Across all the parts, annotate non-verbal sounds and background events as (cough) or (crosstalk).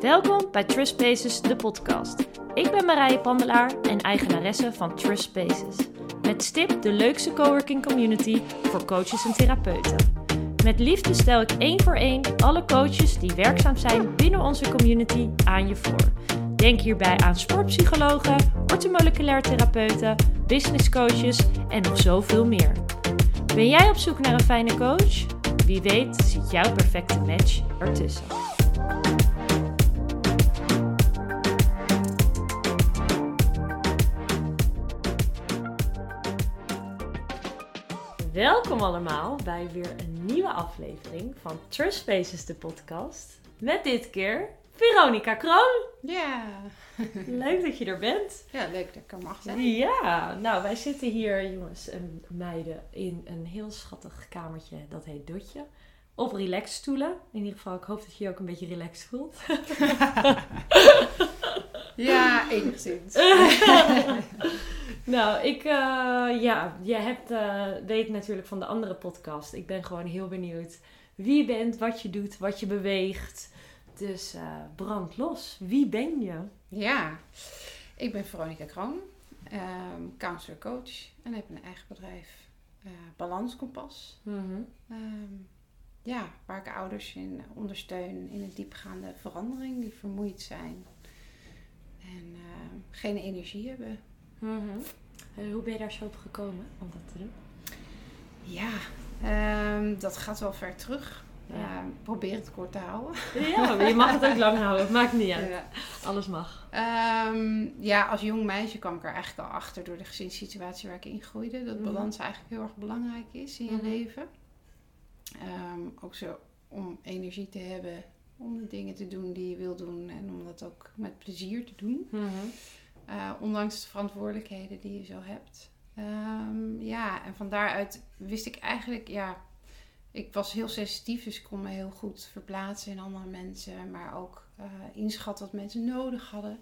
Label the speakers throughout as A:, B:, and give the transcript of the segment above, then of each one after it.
A: Welkom bij Trust Spaces, de podcast. Ik ben Marije Pandelaar en eigenaresse van Trust Spaces. Met stip de leukste coworking community voor coaches en therapeuten. Met liefde stel ik één voor één alle coaches die werkzaam zijn binnen onze community aan je voor. Denk hierbij aan sportpsychologen, orthomoleculair therapeuten, business coaches en nog zoveel meer. Ben jij op zoek naar een fijne coach? Wie weet zit jouw perfecte match ertussen. Welkom allemaal bij weer een nieuwe aflevering van Trust Spaces, de podcast. Met dit keer Veronica Kroon.
B: Ja. (laughs)
A: Leuk dat je er bent.
B: Ja, leuk dat ik er mag zijn.
A: Ja, nou wij zitten hier jongens en meiden in een heel schattig kamertje, dat heet Dotje. Op relaxstoelen. In ieder geval, ik hoop dat je je ook een beetje relaxed voelt. (laughs)
B: Ja, enigszins. (laughs)
A: nou, ik, eh, ja, je hebt, eh, weet natuurlijk van de andere podcast. Ik ben gewoon heel benieuwd wie je bent, wat je doet, wat je beweegt. Dus eh, brand los. Wie ben je?
B: Ja, ik ben Veronica Kroon, ehm counselor coach en heb een eigen bedrijf, eh Balanskompas. Ehm, ja, waar ik ouders in ondersteun in een diepgaande verandering die vermoeid zijn en geen energie hebben.
A: Mhm. En hoe ben je daar zo op gekomen om dat te doen?
B: Ja, ehm, dat gaat wel ver terug.
A: Ja.
B: Ehm, probeer het kort te houden.
A: Ja, maar je mag het ook lang (laughs) houden. Het maakt niet uit.
B: Ja.
A: Alles mag.
B: Ehm, ja, als jong meisje kwam ik er eigenlijk al achter door de gezinssituatie waar ik in groeide. Dat
A: Mhm.
B: balans eigenlijk heel erg belangrijk is in je
A: Mhm.
B: leven. Ook zo om energie te hebben om de dingen te doen die je wil doen. En om dat ook met plezier te doen. Eh, ondanks de verantwoordelijkheden die je zo hebt. Ehm, ja, en van daaruit wist ik eigenlijk, ja, ik was heel sensitief, dus ik kon me heel goed verplaatsen in andere mensen, maar ook eh, inschatten wat mensen nodig hadden.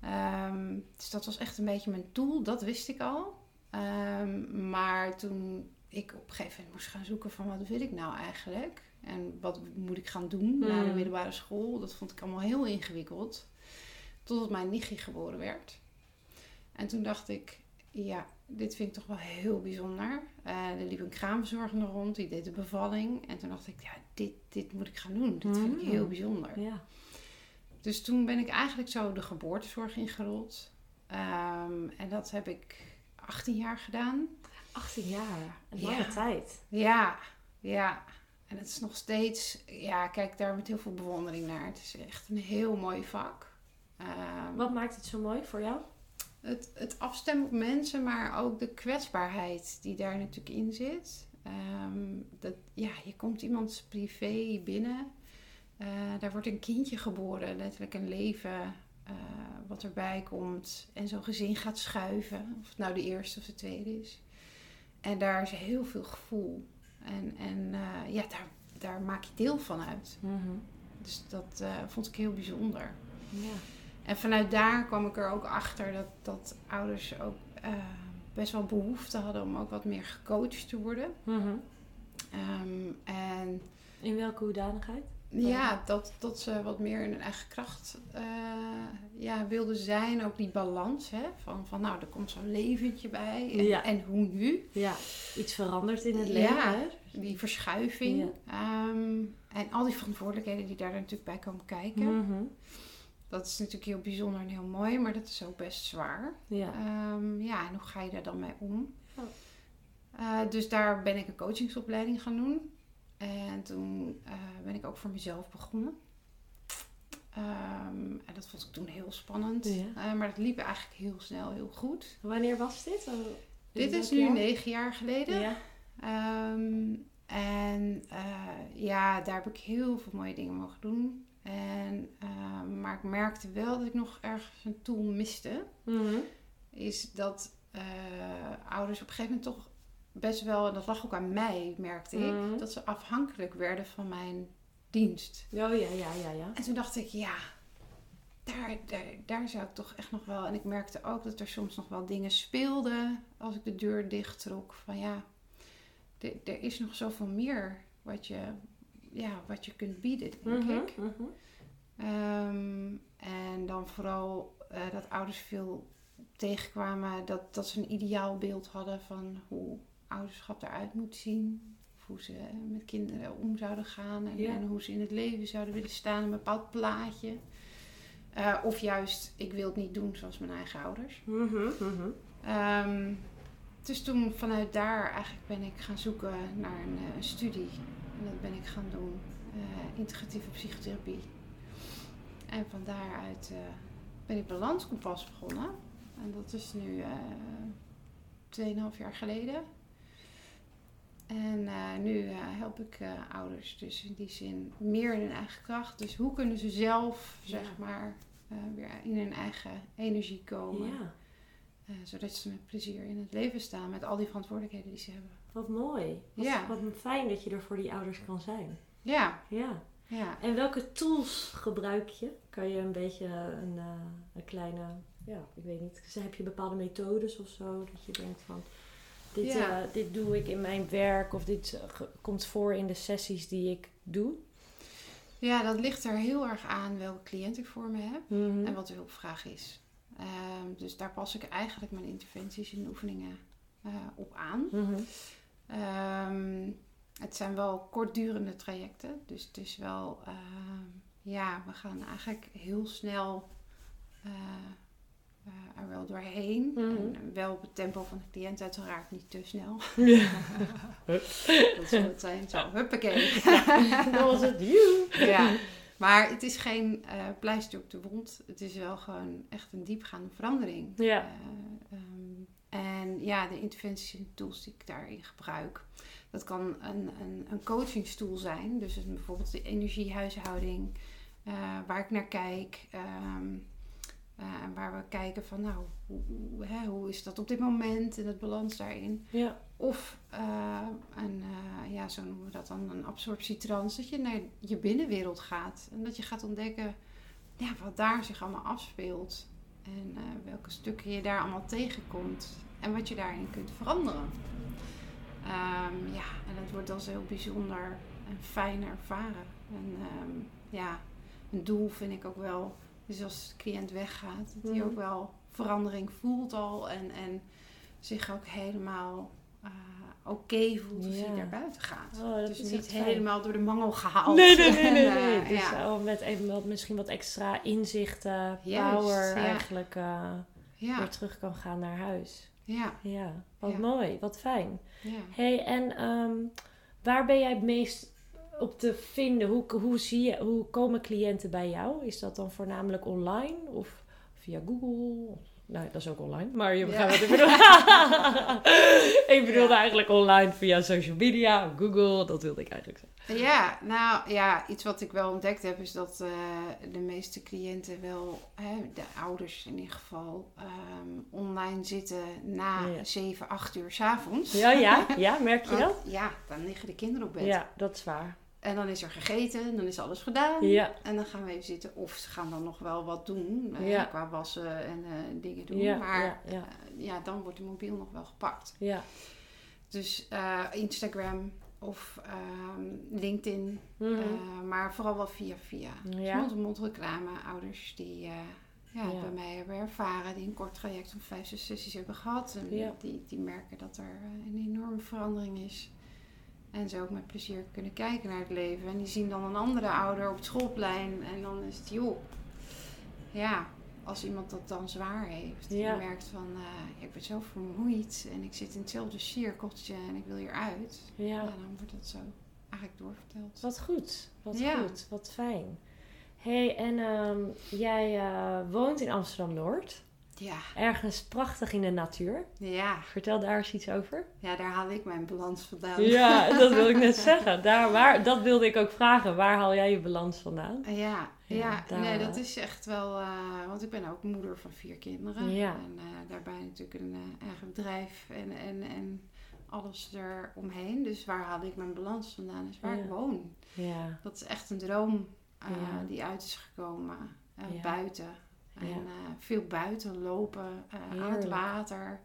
B: Ehm, dus dat was echt een beetje mijn doel, dat wist ik al. Ehm, maar toen ik op een gegeven moment moest gaan zoeken van wat wil ik nou eigenlijk? En wat moet ik gaan doen na de
A: Mm.
B: middelbare school? Dat vond ik allemaal heel ingewikkeld. Totdat mijn nichtje geboren werd. En toen dacht ik, ja, dit vind ik toch wel heel bijzonder. Eh, er liep een kraamverzorgende rond, die deed de bevalling. En toen dacht ik, ja, dit, dit moet ik gaan doen. Dit vind ik heel
A: Mm.
B: bijzonder.
A: Ja.
B: Dus toen ben ik eigenlijk zo de geboortezorg ingerold. Ehm, en dat heb ik 18 jaar gedaan.
A: 18 jaar. Een
B: Ja.
A: lange tijd.
B: Ja, ja. En het is nog steeds, ja, kijk daar met heel veel bewondering naar. Het is echt een heel mooi vak. Ehm,
A: Wat maakt het zo mooi voor jou?
B: het, het afstemmen op mensen, maar ook de kwetsbaarheid die daar natuurlijk in zit. Ehm, dat, ja, je komt iemands privé binnen. Eh, daar wordt een kindje geboren, letterlijk een leven eh, wat erbij komt. En zo'n gezin gaat schuiven, of het nou de eerste of de tweede is. En daar is heel veel gevoel. En, en eh, ja, daar, daar maak je deel van uit. Dus dat vond ik heel bijzonder.
A: Ja.
B: En vanuit daar kwam ik er ook achter dat, dat ouders ook eh, best wel behoefte hadden om ook wat meer gecoacht te worden.
A: Mhm.
B: Ehm, en
A: In welke hoedanigheid?
B: ja, dat, dat ze wat meer in hun eigen kracht eh, ja, wilden zijn. Ook die balans hè, van, van nou, er komt zo'n leventje bij. En,
A: Ja.
B: en hoe nu?
A: Ja, iets verandert in het
B: Ja.
A: leven. Hè?
B: Die verschuiving.
A: Ja.
B: Ehm, en al die verantwoordelijkheden die daar natuurlijk bij komen kijken.
A: Mhm.
B: Dat is natuurlijk heel bijzonder en heel mooi, maar dat is ook best zwaar.
A: Ja.
B: Ehm, ja, en hoe ga je daar dan mee om?
A: Ja.
B: Eh, dus daar ben ik een coachingsopleiding gaan doen. En toen eh, ben ik ook voor mezelf begonnen. Ehm, en dat vond ik toen heel spannend.
A: Ja.
B: Eh, maar dat liep eigenlijk heel snel, heel goed.
A: Wanneer was dit? Oh,
B: Dit is nu
A: jaar?
B: negen jaar geleden.
A: Ja.
B: Ehm, en ja, daar heb ik heel veel mooie dingen mogen doen. En, ehm, maar ik merkte wel dat ik nog ergens een tool miste.
A: Mhm.
B: Is dat eh, ouders op een gegeven moment toch best wel, en dat lag ook aan mij, merkte ik,
A: Mhm.
B: dat ze afhankelijk werden van mijn dienst.
A: Oh ja, ja, ja, ja.
B: En toen dacht ik, ja, daar, daar, daar zou ik toch echt nog wel. En ik merkte ook dat er soms nog wel dingen speelden als ik de deur dicht trok. Van ja, er is nog zoveel meer wat je, ja, wat je kunt bieden, denk
A: Mhm,
B: ik.
A: mhm.
B: Ehm, en dan vooral eh, dat ouders veel tegenkwamen dat, dat ze een ideaal beeld hadden van hoe ouderschap eruit moet zien. Of hoe ze met kinderen om zouden gaan en, hoe ze in het leven zouden willen staan, een bepaald plaatje. Eh, of juist, ik wil het niet doen zoals mijn eigen ouders.
A: Mhm, mhm.
B: Ehm, dus toen vanuit daar eigenlijk ben ik gaan zoeken naar een, eh, een studie. En dat ben ik gaan doen, eh, integratieve psychotherapie. En van daaruit eh, ben ik Balanskompas begonnen. En dat is nu eh 2,5 jaar geleden. En nu help ik ouders dus in die zin meer in hun eigen kracht. Dus hoe kunnen ze zelf, zeg maar, weer in hun eigen energie komen.
A: Ja,
B: zodat ze met plezier in het leven staan met al die verantwoordelijkheden die ze hebben.
A: Wat mooi. Wat,
B: Ja.
A: wat fijn dat je er voor die ouders kan zijn.
B: Ja,
A: Ja.
B: ja.
A: En welke tools gebruik je? Kan je een beetje een, eh, een kleine, ja, ik weet niet, dus heb je bepaalde methodes of zo? Dat je denkt van, dit,
B: Ja.
A: eh, dit doe ik in mijn werk of dit eh, komt voor in de sessies die ik doe?
B: ja, dat ligt er heel erg aan welke cliënt ik voor me heb
A: Mhm.
B: en wat de hulpvraag is. Ehm, dus daar pas ik eigenlijk mijn interventies en oefeningen op aan.
A: Mhm.
B: Ehm, het zijn wel kortdurende trajecten. Dus het is wel, ehm, ja, we gaan eigenlijk heel snel eh, eh, er wel doorheen.
A: Mhm.
B: En wel op het tempo van de cliënt uiteraard niet te snel. (laughs) (laughs)
A: Ja.
B: Dat zou het zijn. Zo, huppakee. (laughs)
A: Dat was het.
B: Ja. Maar het is geen eh pleister op de wond. Het is wel gewoon echt een diepgaande verandering.
A: Ja.
B: Eh, ehm, en ja, de interventies en tools die ik daarin gebruik. Dat kan een, een, een coachingstoel zijn. Dus bijvoorbeeld de energiehuishouding. eh, waar ik naar kijk. en waar we kijken van nou, hoe, hoe, hè, hoe is dat op dit moment en het balans daarin.
A: Ja.
B: Of eh, een, ja, zo noemen we dat dan, een absorptietrans. Dat je naar je binnenwereld gaat. En dat je gaat ontdekken ja, wat daar zich allemaal afspeelt. En eh, welke stukken je daar allemaal tegenkomt. En wat je daarin kunt veranderen. Ehm, ja, en dat wordt als heel bijzonder en fijn ervaren. En ehm, ja, een doel vind ik ook wel. Dus als de cliënt weggaat, dat hij
A: Mhm.
B: ook wel verandering voelt al. En, en zich ook helemaal eh, oké voelt als
A: Ja.
B: hij naar buiten gaat.
A: Oh,
B: dus
A: is
B: niet
A: fijn.
B: helemaal door de mangel gehaald.
A: Nee, nee, nee, nee.
B: En, (laughs)
A: nee. Dus
B: ja.
A: oh, met even wat, misschien wat extra inzichten, power eigenlijk eh, weer terug kan gaan naar huis.
B: ja,
A: Ja, wat mooi, wat fijn.
B: ja.
A: hey, en ehm, waar ben jij het meest op te vinden? Hoe, hoe, zie je, hoe komen cliënten bij jou? Is dat dan voornamelijk online of via Google? Nou, dat is ook online. Maar je
B: Ja.
A: begrijpt wat ik bedoel. (laughs) ik bedoelde eigenlijk online via social media, Google. Dat wilde ik eigenlijk zeggen.
B: Ja, nou ja, iets wat ik wel ontdekt heb is dat eh, de meeste cliënten wel, hè, de ouders in ieder geval, ehm, online zitten na
A: Ja.
B: 7, 8 uur s'avonds.
A: Ja, ja, (laughs) ja, merk je dat?
B: Ja, dan liggen de kinderen op bed.
A: Ja, dat is waar.
B: En dan is er gegeten, dan is alles gedaan.
A: Ja,
B: En dan gaan we even zitten. Of ze gaan dan nog wel wat doen.
A: Ja.
B: Qua wassen en eh, dingen doen.
A: ja,
B: maar
A: ja, ja,
B: eh, ja, dan wordt de mobiel nog wel gepakt.
A: ja.
B: Dus eh, Instagram of ehm, LinkedIn.
A: Mhm.
B: Maar vooral wel via via. Dus reclame. Ouders die bij mij hebben ervaren. Die een kort traject van vijf, zes sessies hebben gehad. En die, die merken dat er een enorme verandering is. En ze ook met plezier kunnen kijken naar het leven. En die zien dan een andere ouder op het schoolplein. En dan is het, joh. Ja, als iemand dat dan zwaar heeft.
A: Ja.
B: En merkt van, eh, ik ben zo vermoeid. En ik zit in hetzelfde cirkeltje en ik wil hieruit. Ja,
A: ja.
B: dan wordt dat zo eigenlijk doorverteld.
A: Wat goed, wat
B: Ja.
A: goed, wat fijn. hey, en ehm, jij eh, woont in Amsterdam-Noord.
B: Ja,
A: Ergens prachtig in de natuur.
B: ja.
A: Vertel daar eens iets over.
B: Ja, daar haal ik mijn balans vandaan.
A: Ja, (laughs) dat wil ik net zeggen. Daar, waar, dat wilde ik ook vragen. Waar haal jij je balans vandaan?
B: Ja,
A: Ja,
B: ja,
A: daar
B: nee, dat is echt wel... eh, want ik ben ook moeder van vier kinderen.
A: Ja.
B: En eh, daarbij natuurlijk een eh, eigen bedrijf en, en, en alles eromheen. Dus waar haal ik mijn balans vandaan? Is waar
A: Ja.
B: ik woon.
A: Ja,
B: Dat is echt een droom die uit is gekomen.
A: Ja.
B: Buiten. En
A: Ja.
B: eh, veel buiten lopen, eh, aan het water.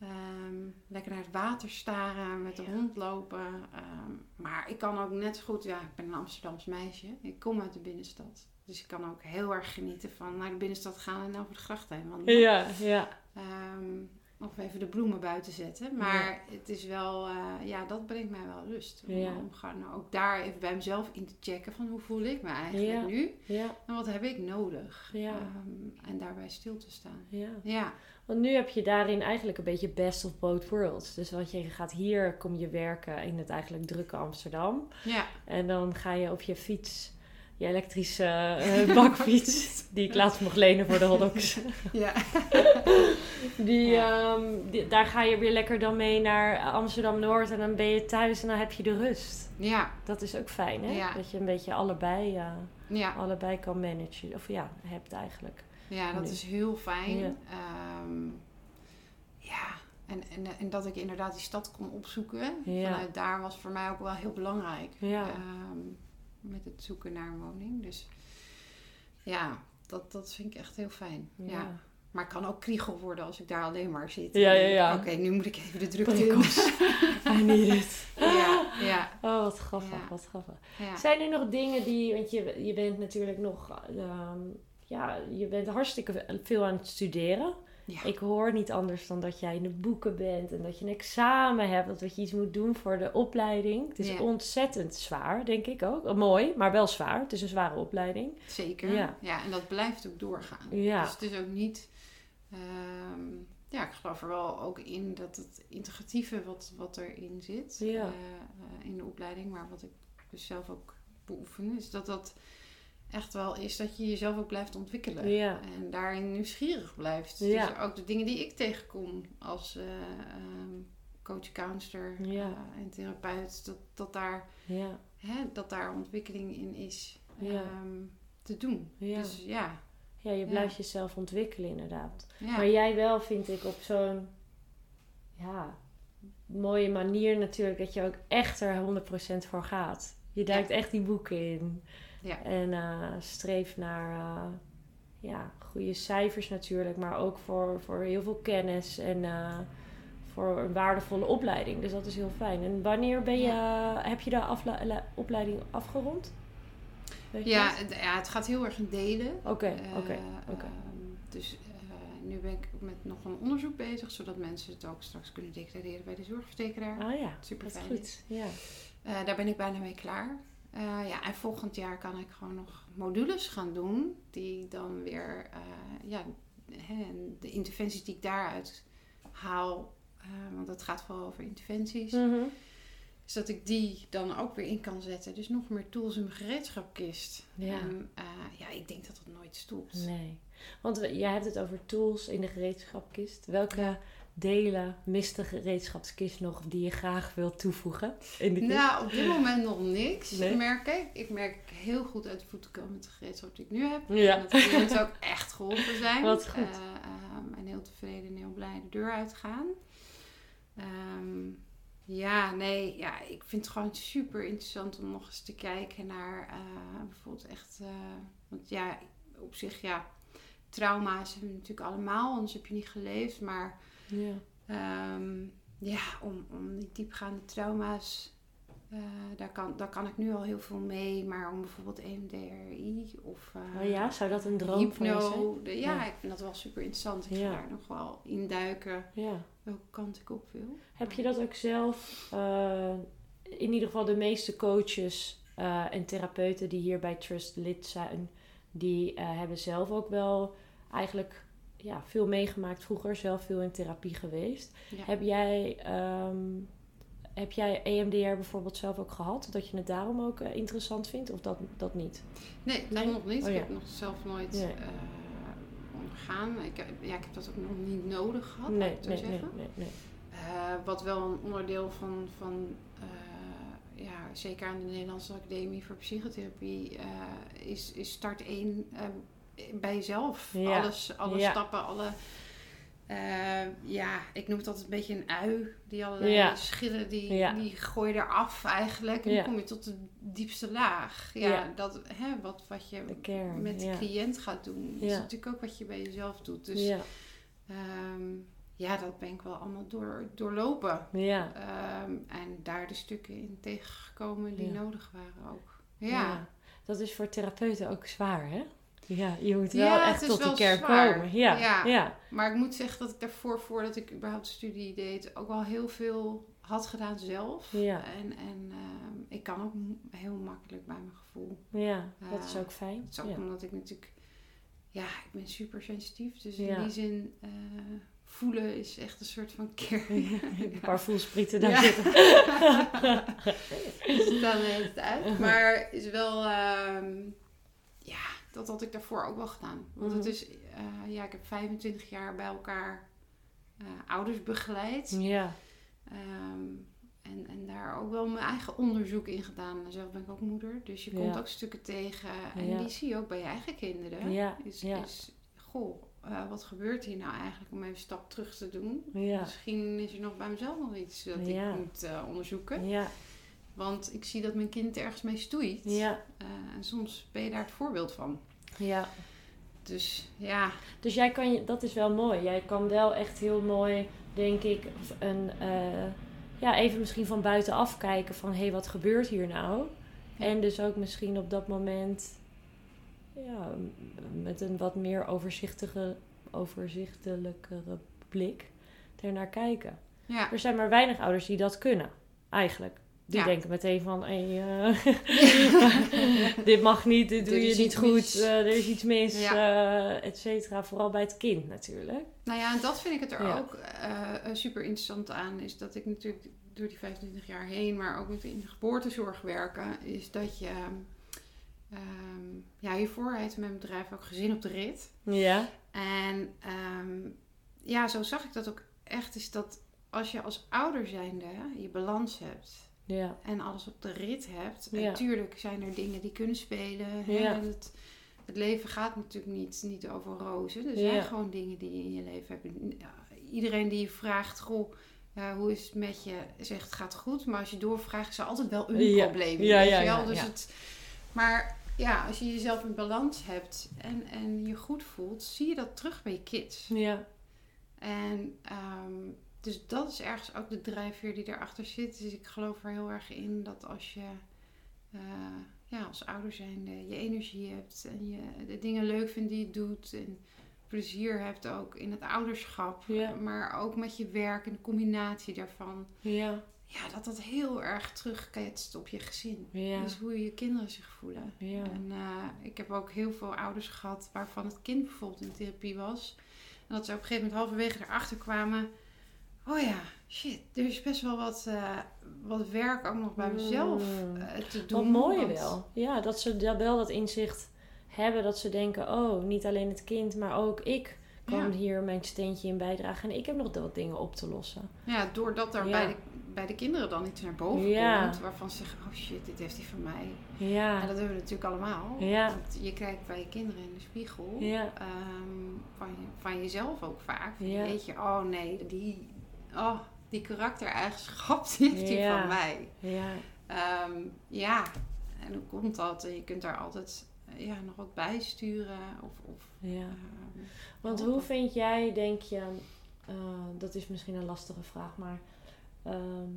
B: Ehm, lekker naar het water staren, met de
A: Ja.
B: hond lopen. Ehm, maar ik kan ook net zo goed, ja, ik ben een Amsterdams meisje. Ik kom uit de binnenstad. Dus ik kan ook heel erg genieten van naar de binnenstad gaan en over de gracht heen wandelen.
A: Ja, ja.
B: Ehm, of even de bloemen buiten zetten. Maar het is wel, eh, ja, dat brengt mij wel rust. Om,
A: Ja.
B: om gewoon ook daar even bij mezelf in te checken van hoe voel ik me eigenlijk
A: Ja.
B: nu?
A: Ja,
B: En wat heb ik nodig?
A: Ja.
B: Ehm, en daarbij stil te staan.
A: ja.
B: Ja,
A: Want nu heb je daarin eigenlijk een beetje best of both worlds. Dus want je gaat hier, kom je werken in het eigenlijk drukke Amsterdam.
B: ja,
A: En dan ga je op je fiets, je elektrische eh, bakfiets, (laughs) die ik laatst mocht lenen voor de hotdogs.
B: ja. (laughs)
A: Die, ehm, die- daar ga je weer lekker dan mee naar Amsterdam-Noord en dan ben je thuis en dan heb je de rust.
B: ja,
A: Dat is ook fijn, hè?
B: Ja.
A: Dat je een beetje allebei, eh,
B: ja.
A: allebei kan managen. Of ja, hebt eigenlijk.
B: Ja, dat is heel fijn.
A: Ja.
B: Ehm, ja, en, en, en dat ik inderdaad die stad kon opzoeken.
A: Ja.
B: Vanuit daar was voor mij ook wel heel belangrijk.
A: Ja.
B: Ehm, met het zoeken naar een woning. Dus ja, dat, dat vind ik echt heel fijn. Ja. Maar het kan ook kriegel worden als ik daar alleen maar zit.
A: Ja, ja, ja.
B: Oké, nu moet ik even de drukte in.
A: I need it.
B: ja, ja,
A: Oh, wat grappig,
B: Ja.
A: wat grappig.
B: ja.
A: Zijn er nog dingen die, want je, je bent natuurlijk nog, ehm, ja, je bent hartstikke veel aan het studeren.
B: Ja.
A: Ik hoor niet anders dan dat jij in de boeken bent en dat je een examen hebt, dat je iets moet doen voor de opleiding. Het is
B: Ja.
A: ontzettend zwaar, denk ik ook. Oh, mooi, maar wel zwaar. Het is een zware opleiding.
B: Zeker.
A: Ja.
B: Ja. en dat blijft ook doorgaan.
A: Ja.
B: Dus het is ook niet... ehm, ja, ik geloof er wel ook in dat het integratieve wat, wat erin zit eh, eh, in de opleiding, maar wat ik dus zelf ook beoefen, is dat dat echt wel is dat je jezelf ook blijft ontwikkelen.
A: Ja.
B: En daarin nieuwsgierig blijft.
A: Ja.
B: Dus ook de dingen die ik tegenkom als eh, ehm, coach, counselor
A: Ja.
B: eh, en therapeut, dat, dat, daar,
A: Ja,
B: hè, dat daar ontwikkeling in is ehm, te doen. Dus ja.
A: ja je blijft jezelf ontwikkelen inderdaad. Maar jij wel, vind ik, op zo'n ja, mooie manier natuurlijk, dat je ook echt er 100% voor gaat. Je duikt echt die boeken in.
B: Ja.
A: En eh streeft naar eh, ja, goede cijfers natuurlijk, maar ook voor, voor heel veel kennis en eh, voor een waardevolle opleiding. Dus dat is heel fijn. En wanneer ben je, heb je de opleiding afgerond?
B: Ja, het, ja, het gaat heel erg in delen.
A: Oké,
B: Eh,
A: oké, oké.
B: ehm, dus nu ben ik met nog een onderzoek bezig, zodat mensen het ook straks kunnen declareren bij de zorgverzekeraar.
A: Ah ja,
B: super
A: dat is
B: fijn.
A: goed. Ja.
B: Eh, daar ben ik bijna mee klaar. Eh, ja, en volgend jaar kan ik gewoon nog modules gaan doen, die dan weer, eh, ja, de interventies die ik daaruit haal, want het gaat vooral over interventies,
A: Mhm.
B: is dat ik die dan ook weer in kan zetten. Dus nog meer tools in mijn gereedschapkist.
A: Ja.
B: En, ja, ik denk dat het nooit stopt.
A: Nee. Want jij hebt het over tools in de gereedschapkist. Welke delen mist de gereedschapskist nog die je graag wilt toevoegen in de kist?
B: Nou, op dit moment nog niks,
A: Nee?
B: merk ik. Ik merk heel goed uit de voeten komen met de gereedschap die ik nu heb.
A: Ja.
B: En dat de cliënten ook echt geholpen zijn. (laughs)
A: Wat goed.
B: Eh, ehm, en heel tevreden en heel blij de deur uitgaan. Ehm, ja, nee, ja, ik vind het gewoon super interessant om nog eens te kijken naar eh, bijvoorbeeld echt... eh, want ja, op zich, ja, trauma's hebben we natuurlijk allemaal, anders heb je niet geleefd. Maar
A: Ja.
B: Ehm, ja, om, om die diepgaande trauma's, eh, daar, kan, daar kan ik nu al heel veel mee. Maar om bijvoorbeeld EMDRI of uh,
A: Oh ja, zou dat een droom je zijn?
B: hypno, de- ja,
A: Ja.
B: ik vind dat wel super interessant. Ik ga daar nog wel induiken
A: Ja.
B: welke kant ik op wil.
A: Heb je dat ook zelf, eh, in ieder geval de meeste coaches eh, en therapeuten die hier bij Trust lid zijn, die eh, hebben zelf ook wel eigenlijk ja, veel meegemaakt vroeger, zelf veel in therapie geweest.
B: Ja.
A: Heb jij, ehm, heb jij EMDR bijvoorbeeld zelf ook gehad? Dat je het daarom ook eh, interessant vindt of dat, dat niet?
B: Nee, dat
A: Nee?
B: nog niet.
A: Oh,
B: Ik heb nog zelf nooit
A: Nee.
B: eh, ondergaan. Ik, heb- ja, ik heb dat ook nog niet nodig gehad,
A: Nee,
B: ik zo
A: nee,
B: zeggen. Eh, wat wel een onderdeel van, van ja, zeker aan de Nederlandse Academie voor Psychotherapie, is, is start 1 bij jezelf.
A: Ja.
B: Alles, alle
A: Ja.
B: stappen, alle. eh, ja, ik noem het altijd een beetje een ui. Die allerlei
A: Ja.
B: schillen, die,
A: Ja.
B: die gooi je eraf eigenlijk. En
A: Ja.
B: dan kom je tot de diepste laag. Ja. Dat, hè, wat, wat je
A: kern.
B: met de cliënt gaat doen, is natuurlijk ook wat je bij jezelf doet. Dus
A: ja,
B: Ehm, ja, dat ben ik wel allemaal door, doorlopen.
A: ja.
B: Ehm, en daar de stukken in tegengekomen die nodig waren ook. Ja.
A: Dat is voor therapeuten ook zwaar, hè? Ja, je moet wel
B: Ja,
A: echt tot die
B: wel
A: kern komen. Ja, ja.
B: Ja. Maar ik moet zeggen dat ik daarvoor, voordat ik überhaupt studie deed, ook wel heel veel had gedaan zelf.
A: Ja.
B: En, en ehm, ik kan ook heel makkelijk bij mijn gevoel.
A: Ja, dat is
B: Ja.
A: ook fijn.
B: Het is ook
A: Ja.
B: omdat ik natuurlijk, ja, ik ben super sensitief. Dus in die zin, eh, voelen is echt een soort van keer. (laughs)
A: Een (laughs) paar voelsprieten daar
B: Ja.
A: zitten. (laughs)
B: Dus dan heeft het uit. Maar is wel, ehm, ja, dat had ik daarvoor ook wel gedaan. Want het
A: Mhm.
B: is, eh, ja, ik heb 25 jaar bij elkaar eh, ouders begeleid.
A: Ja,
B: Ehm, en, en daar ook wel mijn eigen onderzoek in gedaan. Zelf ben ik ook moeder. Dus je komt
A: Ja.
B: ook stukken tegen. En
A: Ja.
B: die zie je ook bij je eigen kinderen.
A: Ja,
B: Is, is goh, eh, wat gebeurt hier nou eigenlijk om even een stap terug te doen?
A: ja,
B: Misschien is er nog bij mezelf nog iets dat ik moet onderzoeken.
A: ja,
B: Want ik zie dat mijn kind ergens mee stoeit.
A: ja,
B: en soms ben je daar het voorbeeld van.
A: Ja.
B: Dus ja,
A: Dus jij kan je, dat is wel mooi. Jij kan wel echt heel mooi, denk ik, een, eh, ja, even misschien van buitenaf kijken van hé, hey, wat gebeurt hier nou?
B: Ja.
A: En dus ook misschien op dat moment ja, met een wat meer overzichtige, overzichtelijkere blik ernaar kijken.
B: ja.
A: Er zijn maar weinig ouders die dat kunnen, eigenlijk. Die
B: Ja.
A: denken meteen van, hey, eh, (laughs) dit mag niet, dit
B: Er
A: doe je niet goed, eh, er is iets mis,
B: Ja.
A: eh, et cetera. Vooral bij het kind natuurlijk.
B: Nou ja, en dat vind ik het er
A: Ja.
B: ook super interessant aan. Is dat ik natuurlijk door die 25 jaar heen, maar ook met in de geboortezorg werken, is dat je. ehm, ja, hiervoor heette mijn bedrijf ook Gezin op de Rit.
A: Ja,
B: En ehm, ja, zo zag ik dat ook echt. Is dat als je als ouder zijnde je balans hebt
A: ja,
B: en alles op de rit hebt.
A: Ja.
B: Natuurlijk zijn er dingen die kunnen spelen. Hè?
A: Ja.
B: Het, het leven gaat natuurlijk niet, niet over rozen. Er zijn gewoon dingen die je in je leven hebt. Iedereen die je vraagt, goh, hoe is het met je, zegt het gaat goed. Maar als je doorvraagt, is er altijd wel een
A: Ja.
B: probleem.
A: Ja, ja,
B: Dus. Het, maar ja, als je jezelf in balans hebt en, en je goed voelt, zie je dat terug bij je kids.
A: ja,
B: En ehm, dus dat is ergens ook de drijfveer die erachter zit. Dus ik geloof er heel erg in dat als je eh, ja, als ouder zijnde je energie hebt en je de dingen leuk vindt die je doet en plezier hebt ook in het ouderschap,
A: Ja.
B: maar ook met je werk en de combinatie daarvan.
A: ja,
B: Ja, dat dat heel erg terugketst op je gezin.
A: ja,
B: Dus hoe je kinderen zich voelen.
A: ja.
B: En eh, ik heb ook heel veel ouders gehad waarvan het kind bijvoorbeeld in therapie was. En dat ze op een gegeven moment halverwege erachter kwamen. Oh ja, shit, er is best wel wat, eh, wat werk ook nog bij mezelf
A: Mm.
B: eh, te
A: Wat
B: doen.
A: mooi
B: want-
A: wel. Ja, dat ze da- wel dat inzicht hebben. Dat ze denken, oh, niet alleen het kind, maar ook ik kan
B: Ja.
A: hier mijn steentje in bijdragen. En ik heb nog wat dingen op te lossen.
B: Ja, doordat er
A: Ja.
B: bij, de, bij de kinderen dan iets naar boven
A: Ja.
B: komt. Waarvan ze zeggen, oh shit, dit heeft hij van mij.
A: Ja,
B: En dat hebben we natuurlijk allemaal.
A: Ja.
B: Want je kijkt bij je kinderen in de spiegel.
A: ja,
B: ehm, van, je, van jezelf ook vaak.
A: Ja.
B: Weet je, oh nee, die, oh, die karaktereigenschap die heeft hij
A: Ja.
B: van mij.
A: ja,
B: Ehm, ja, en hoe komt dat? En je kunt daar altijd ja, nog wat bijsturen. Of, of,
A: ja.
B: ehm,
A: Want hoe vind jij, denk je, eh, dat is misschien een lastige vraag, maar ehm,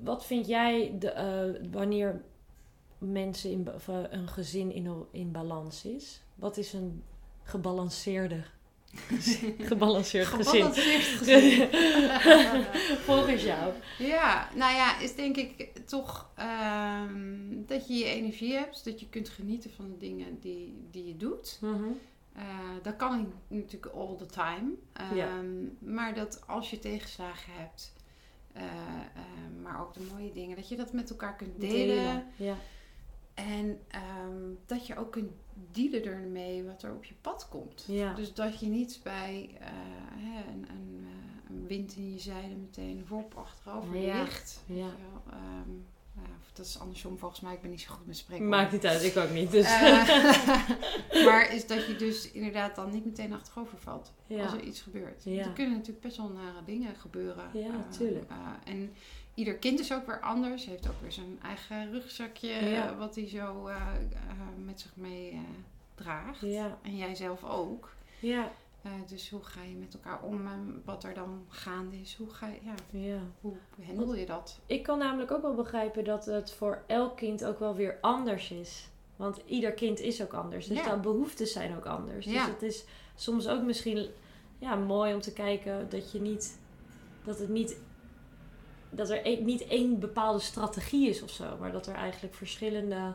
A: wat vind jij de, eh, wanneer mensen in, eh, een gezin in, in balans is? Wat is een gebalanceerde, (laughs) gebalanceerd gezin?
B: Gebalanceerd (laughs) gezin. (laughs)
A: Volgens jou.
B: Ja, nou ja, is denk ik toch ehm, dat je je energie hebt. Dat je kunt genieten van de dingen die, die je doet.
A: Mhm.
B: Eh, dat kan natuurlijk all the time. Ehm,
A: Ja.
B: Maar dat als je tegenslagen hebt, eh, eh, maar ook de mooie dingen, dat je dat met elkaar kunt delen.
A: Ja.
B: En ehm, dat je ook kunt dealen ermee wat er op je pad komt.
A: Ja.
B: Dus dat je niet bij eh, hè, een, een, eh, een wind in je zeilen meteen voorop achterover
A: Ja.
B: ligt. Weet
A: Ja.
B: je wel. Ehm, of dat is andersom volgens mij. Ik ben niet zo goed met spreken.
A: Maakt niet uit, ik ook niet. Dus.
B: Eh, (laughs) maar is dat je dus inderdaad dan niet meteen achterover valt
A: ja.
B: als er iets gebeurt.
A: Ja.
B: Er kunnen natuurlijk best wel nare dingen gebeuren.
A: Ja,
B: Eh,
A: tuurlijk.
B: eh, en ieder kind is ook weer anders. Heeft ook weer zijn eigen rugzakje
A: Ja.
B: eh, wat hij zo eh, eh, met zich mee eh, draagt.
A: Ja.
B: En jij zelf ook.
A: ja.
B: Eh, dus hoe ga je met elkaar om en wat er dan gaande is? Hoe, ga je, ja,
A: Ja.
B: hoe handel je dat?
A: Ik kan namelijk ook wel begrijpen dat het voor elk kind ook wel weer anders is. Want ieder kind is ook anders. Dus
B: Ja.
A: de behoeftes zijn ook anders. Dus het is soms ook misschien ja, mooi om te kijken dat je niet. Dat het niet. Dat er e- niet één bepaalde strategie is of zo. Maar dat er eigenlijk verschillende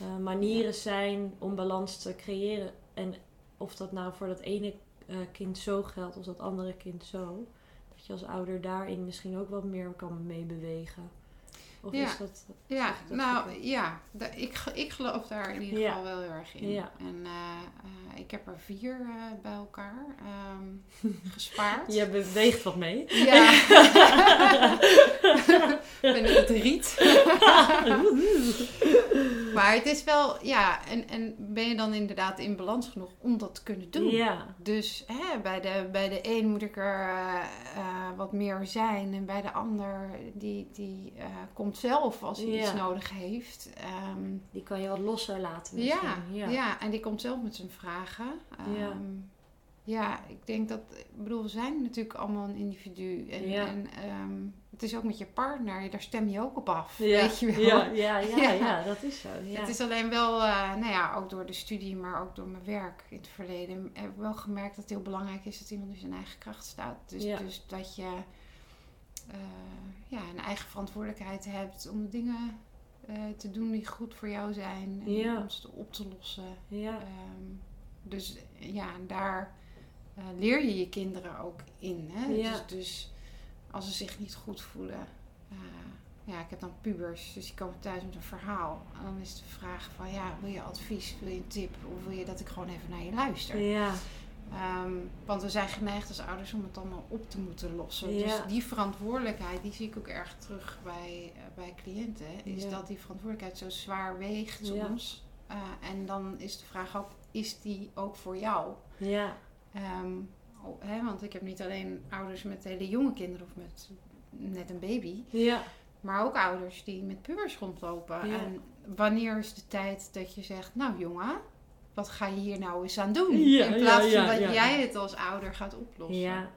A: eh, manieren zijn om balans te creëren. En of dat nou voor dat ene eh, kind zo geldt of dat andere kind zo. Dat je als ouder daarin misschien ook wat meer kan meebewegen. Of
B: Ja.
A: is dat...
B: Ja,
A: dat
B: nou
A: goed?
B: ja, ik, ik geloof daar in ieder
A: Ja.
B: geval wel heel erg in.
A: Ja.
B: En eh, eh, ik heb er vier bij elkaar ehm, (laughs) gespaard. (laughs)
A: Je beweegt wat mee.
B: Ja. (laughs) Ik ben het riet. Maar het is wel, ja, en, en ben je dan inderdaad in balans genoeg om dat te kunnen doen?
A: Ja.
B: Dus hè, bij, de, bij de een moet ik er eh, eh, wat meer zijn. En bij de ander, die, die eh, komt zelf als hij
A: Ja.
B: iets nodig heeft. Ehm,
A: Die kan je wat losser laten
B: ja,
A: misschien.
B: ja.
A: Ja.
B: en die komt zelf met zijn vragen.
A: Ja.
B: Ehm, ja, ik denk dat... Ik bedoel, we zijn natuurlijk allemaal een individu. En,
A: Ja.
B: en ehm, het is ook met je partner. Daar stem je ook op af.
A: Ja.
B: Weet je wel? (laughs)
A: Ja, ja, ja, dat is zo. Ja.
B: Het is alleen wel, eh, nou ja, ook door de studie, maar ook door mijn werk in het verleden, heb ik wel gemerkt dat het heel belangrijk is dat iemand in zijn eigen kracht staat. Dus, dus dat je eh, ja, een eigen verantwoordelijkheid hebt om de dingen eh, te doen die goed voor jou zijn en om ze op te lossen.
A: ja.
B: Ehm, dus ja, en daar leer je je kinderen ook in. Hè?
A: Ja.
B: Dus, dus als ze zich niet goed voelen. eh, ja, ik heb dan pubers, dus die komen thuis met een verhaal. En dan is de vraag van, ja, wil je advies, wil je een tip? Of wil je dat ik gewoon even naar je luister?
A: Ja.
B: Ehm, want we zijn geneigd als ouders om het allemaal op te moeten lossen.
A: Ja.
B: Dus die verantwoordelijkheid, die zie ik ook erg terug bij, eh, bij cliënten. Is
A: Ja.
B: dat die verantwoordelijkheid zo zwaar weegt
A: Ja.
B: soms. Eh, en dan is de vraag ook, is die ook voor jou?
A: Ja.
B: Ehm, oh, hè, want ik heb niet alleen ouders met hele jonge kinderen of met net een baby.
A: Ja.
B: Maar ook ouders die met pubers rondlopen.
A: Ja.
B: En wanneer is de tijd dat je zegt, nou jongen, wat ga je hier nou eens aan doen?
A: Ja,
B: In plaats van dat jij het als ouder gaat oplossen.
A: Ja.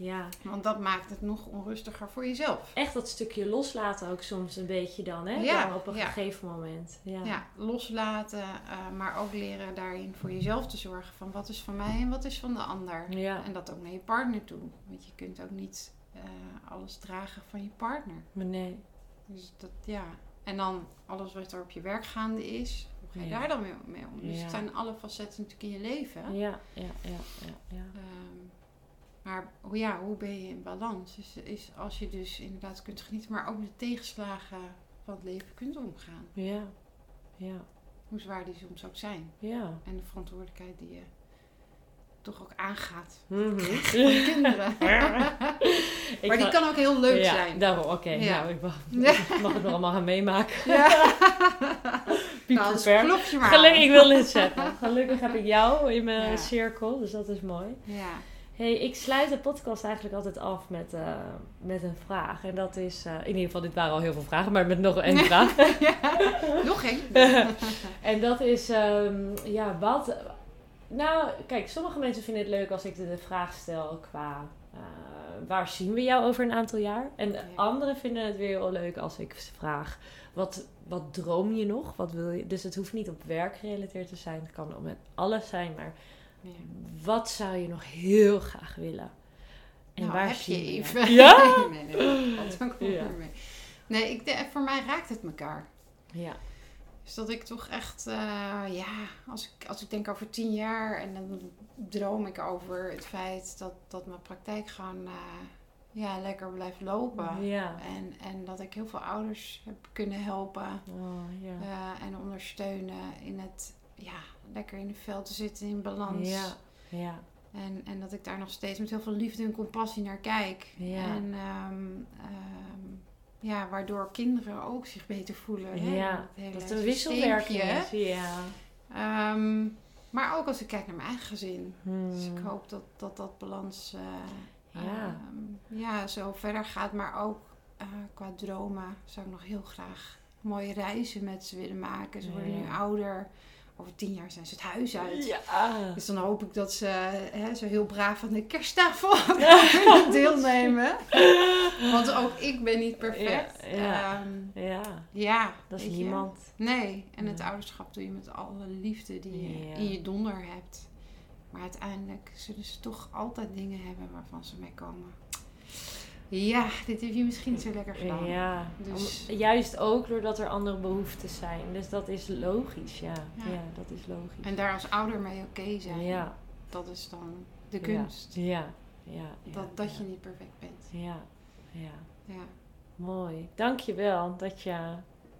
A: Ja.
B: Want dat maakt het nog onrustiger voor jezelf.
A: Echt dat stukje loslaten ook soms een beetje dan, hè?
B: Ja,
A: Dan op een
B: ja.
A: gegeven moment. Ja.
B: Ja, loslaten, eh, maar ook leren daarin voor jezelf te zorgen van wat is van mij en wat is van de ander.
A: Ja.
B: En dat ook naar je partner toe. Want je kunt ook niet eh, alles dragen van je partner.
A: Maar nee.
B: Dus dat, ja. En dan alles wat er op je werk gaande is, hoe ga je daar dan mee, om? Dus het zijn alle facetten natuurlijk in je leven.
A: Ja, ja, ja, ja, ja.
B: Ehm, maar hoe, ja, hoe ben je in balans? Is, is als je dus inderdaad kunt genieten, maar ook de tegenslagen van het leven kunt omgaan.
A: Ja. Ja.
B: Hoe zwaar die soms ook zijn.
A: Ja.
B: En de verantwoordelijkheid die je toch ook aangaat (laughs) voor je kinderen. (laughs) (laughs) Maar die kan ook heel leuk
A: ja,
B: zijn.
A: Daarom, oké.
B: Ja.
A: Nou, ik mag, ik mag het nog allemaal gaan meemaken.
B: Ja. Nou, dus
A: ver.
B: klop je maar
A: Gelukkig, ik wil dit zeggen. Gelukkig heb ik jou in mijn
B: Ja.
A: cirkel, dus dat is mooi.
B: Ja.
A: Hey, ik sluit de podcast eigenlijk altijd af met, eh, met een vraag. En dat is, eh, in ieder geval, dit waren al heel veel vragen, maar met nog één (laughs) vraag.
B: Nog één. (laughs)
A: en dat is, ehm, ja, wat. Nou, kijk, sommige mensen vinden het leuk als ik de, vraag stel qua. eh, waar zien we jou over een aantal jaar? En
B: Ja.
A: anderen vinden het weer heel leuk als ik vraag. Wat, wat droom je nog? Wat wil je? Dus het hoeft niet op werk gerelateerd te zijn. Het kan met alles zijn. Maar
B: Ja.
A: wat zou je nog heel graag willen? En
B: nou,
A: waar
B: heb je
A: je
B: even.
A: Ja? (laughs)
B: nee, nee, nee, dat
A: Ja.
B: mee. Nee, ik, de- voor mij raakt het elkaar.
A: Ja.
B: Dus dat ik toch echt, eh, ja, als ik, als ik denk over tien jaar en dan droom ik over het feit dat, dat mijn praktijk gewoon eh, ja, lekker blijft lopen.
A: Ja.
B: En, en dat ik heel veel ouders heb kunnen helpen
A: Oh, ja.
B: eh, en ondersteunen in het, ja, lekker in het veld te zitten in balans.
A: Ja. Ja.
B: En, en dat ik daar nog steeds met heel veel liefde en compassie naar kijk.
A: Ja.
B: En ehm, ehm, ja, waardoor kinderen ook zich beter voelen. hè,
A: Ja, Dat het een wisselwerking is. Ja.
B: Ehm, maar ook als ik kijk naar mijn eigen gezin.
A: Hmm.
B: Dus ik hoop dat dat, dat balans eh,
A: Ja.
B: ja, zo verder gaat. Maar ook eh, qua dromen zou ik nog heel graag mooie reizen met ze willen maken. Ze worden
A: Ja.
B: nu ouder. Over tien jaar zijn ze het huis uit.
A: Ja.
B: Dus dan hoop ik dat ze hè, zo heel braaf aan de kersttafel (laughs) (laughs) kunnen deelnemen. Want ook ik ben niet perfect.
A: Ja, ja.
B: Ehm,
A: Ja,
B: ja,
A: dat is
B: je.
A: niemand.
B: Nee, en het
A: Ja.
B: ouderschap doe je met alle liefde die je
A: Ja.
B: in je donder hebt. Maar uiteindelijk zullen ze toch altijd dingen hebben waarvan ze mee komen. Ja, dit heb je misschien niet zo lekker gedaan.
A: Ja,
B: Dus-
A: om- juist ook doordat er andere behoeftes zijn. Dus dat is logisch, ja.
B: Ja.
A: Ja, dat is logisch.
B: En daar als ouder mee oké zijn.
A: ja,
B: Dat is dan de kunst.
A: Ja, ja,
B: dat dat je niet perfect bent.
A: Ja, ja.
B: Ja.
A: Mooi. Dankjewel dat je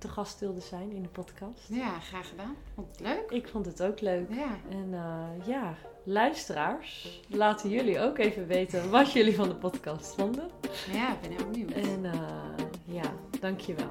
A: te gast wilde zijn in de podcast.
B: ja, graag gedaan. Vond het leuk?
A: Ik vond het ook leuk.
B: Ja.
A: En eh, ja, luisteraars, laten jullie ook even weten wat jullie van de podcast vonden.
B: Ja, ik ben heel benieuwd.
A: En eh, ja, dankjewel.